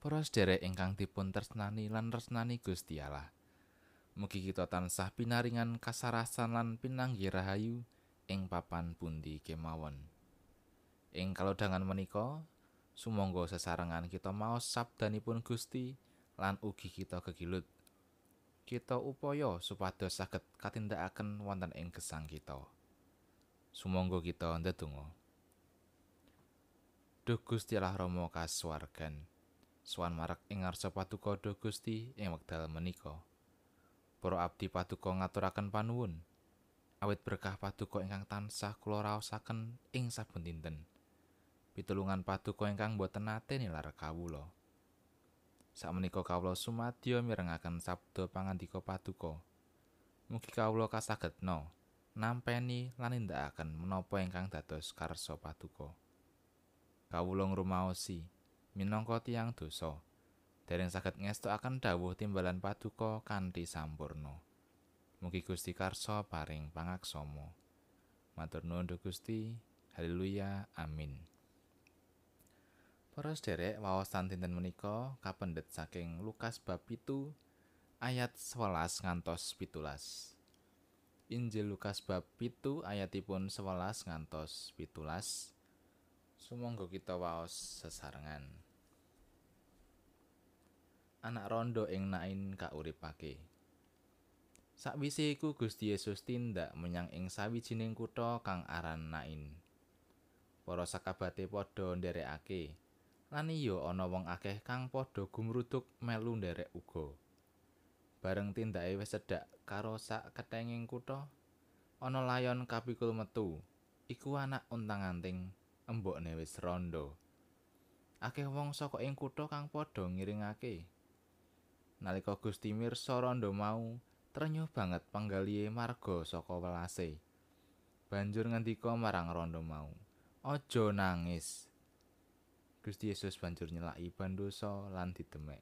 Para sedherek ingkang dipun tresnani lan resnani Gusti Allah. Mugi kita tansah pinaringan kasarasan lan pinanggi rahayu ing papan pundi kemawon. Ing kalodhangan menika, sumangga sesarengan kita maos sabdanipun Gusti lan ugi kita kegilut. Kita upaya supados saged katindakaken wonten ing gesang kita. Sumangga kita ndedonga. Duh Gusti Allah Rama kasuwargan. Suwan marek ing ngarsa paduka Duh Gusti ing wekdal menika. Para abdi paduka ngaturaken panuwun. Awit berkah paduka ingkang tansah kula raosaken ing saben dinten. Pitulungan paduka ingkang boten nate nilar kawula. Sakmenika kawula sumadyo mirengaken sabda pangandika paduka. Mugi kawula kasagetna nampeni lan nindakaken menapa ingkang dados karsa paduka. kawula ngrumaosi minangka tiyang dosa dereng saged ngestokaken dawuh timbalan paduka kanthi sampurna mugi Gusti karsa paring pangaksama matur nuwun Gusti haleluya amin Para sederek wawasan dinten menika kapendet saking Lukas bab pitu ayat 11 ngantos pitulas. Injil Lukas bab pitu ayatipun 11 ngantos pitulas. Sumangga kita waos sesarengan. Anak rondo ing Nain kauripake. Sakwise iku Gusti Yesus tindak menyang ing sawijining kutha kang aran Nain. Para sakabate padha nderekake. Lan iya ana wong akeh kang padha gumruduk melu nderek uga. Bareng tindake wis cedhak karo sak ketenging kutha, ana layon kapikul metu. Iku anak untang-anting embokne wis rondo. Akeh wong saka ing kutha kang padha ngiringake. Nalika Gusti mirsa rondo mau, trenyuh banget panggalihe marga saka welase. Banjur ngendika marang rondo mau, "Aja nangis." Gusti Yesus banjur nyelaki bandosa lan didemek.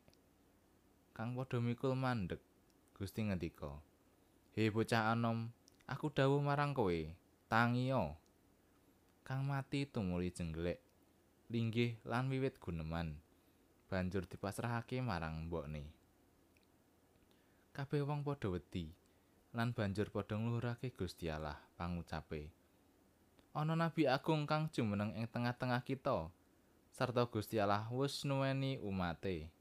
Kang padha mikul mandek, Gusti ngendika, "He bocah anom, aku dawuh marang kowe, tangiyo." kang mati tumuli jengglek linggih lan wiwit guneman banjur dipasrahake marang mbokne kabeh wong padha wedi lan banjur padha ngluhurake Gusti Allah pangucape ana nabi agung kang jumeneng ing tengah-tengah kita sarta Gusti Allah wis nuweni umate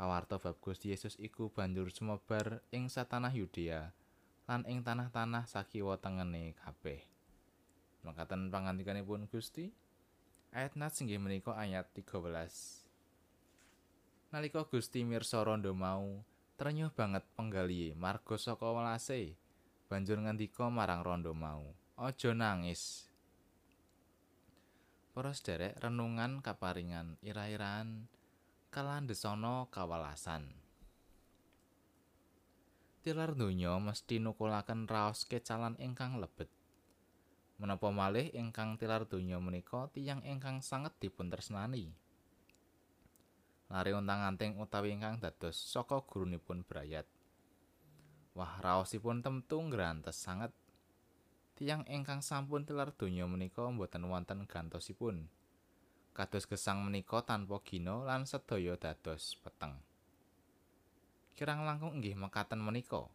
pawarta bab Gusti Yesus iku banjur sumebar ing satanah Yudea lan ing tanah-tanah sakiwa tengene kabeh Mekaten pangandikanipun Gusti. Ayat nat singgih menika ayat 13. Nalika Gusti mirsa rondo mau, trenyuh banget penggalihe marga saka welase. Banjur ngandika marang rondo mau, "Aja nangis." Para sederek renungan kaparingan ira-iraan kalandhesana kawalasan. Tilar donya mesti nukulaken raos kecalan ingkang lebet. Menapa malih ingkang tilar donya menika tiyang ingkang sanget dipuntresnani. Lare untang-anting utawi ingkang dados saka gurunipun brayat. Wah raosipun temtu ngrantes sanget. Tiyang ingkang sampun tilar donya menika mboten wonten gantosipun. Kados gesang menika tanpa gino lan sedaya dados peteng. Kirang langkung inggih mekaten menika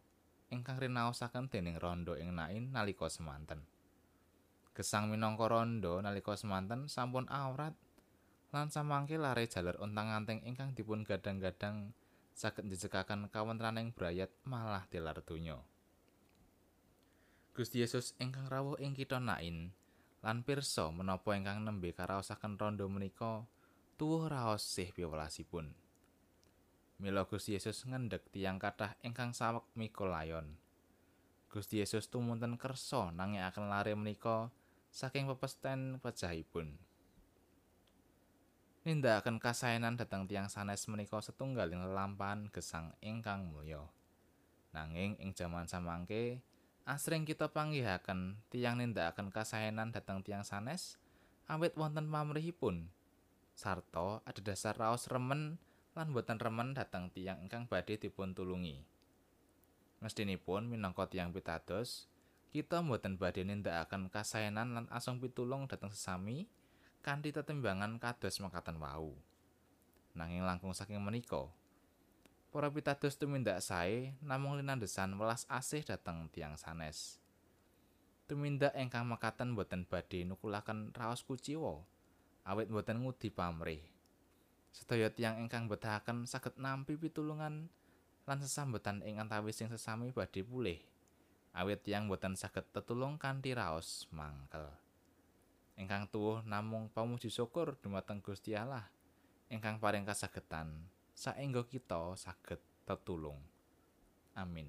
ingkang rinaosaken dening rondo ing Nain nalika semanten. Gesang minangka rondo nalika semanten sampun awrat lan samangke lare jalur untang-anting ingkang dipun gadang-gadang saged njejekaken kawontenaning brayat malah tilar donya. Gusti Yesus ingkang rawuh ing kitha Nain lan pirsa menapa ingkang nembe karaosaken rondo menika tuwuh raos sih piwelasipun. Mila Gusti Yesus ngendhek tiyang kathah ingkang saweg mikul layon. Gusti Yesus tumunten kersa nanging lare menika saking pepesten pejahipun. Nindakaken kasaenan dhateng tiang sanes menika setunggaling lelampahan gesang ingkang mulya. Nanging ing jaman samangke, asring kita panggihaken tiang nindakaken kasaenan dhateng tiang sanes awit wonten pamrihipun. Sarta ada dasar raos remen lan boten remen dhateng tiang ingkang badhe dipun tulungi. Mestinipun minangka tiang pitados, kita mboten badhe nindakaken kasaenan lan asung pitulung dhateng sesami kanthi tetimbangan kados mekaten wau. nanging langkung saking menika para pitados tumindak sae namung linandesan welas asih dhateng tiang sanes. Tumindak ingkang mekaten boten badhe nukulaken raos kuciwa awit boten ngudi pamrih. Sedaya tiang ingkang betahaken saged nampi pitulungan lan sesambetan ing antawising sesami badhe pulih awit tiang boten saged tetulung kanthi raos mangkel ingkang tuwuh namung pamuji syukur dumateng Gusti Allah. Ingkang paring kasagetan saengga kita saged tetulung. Amin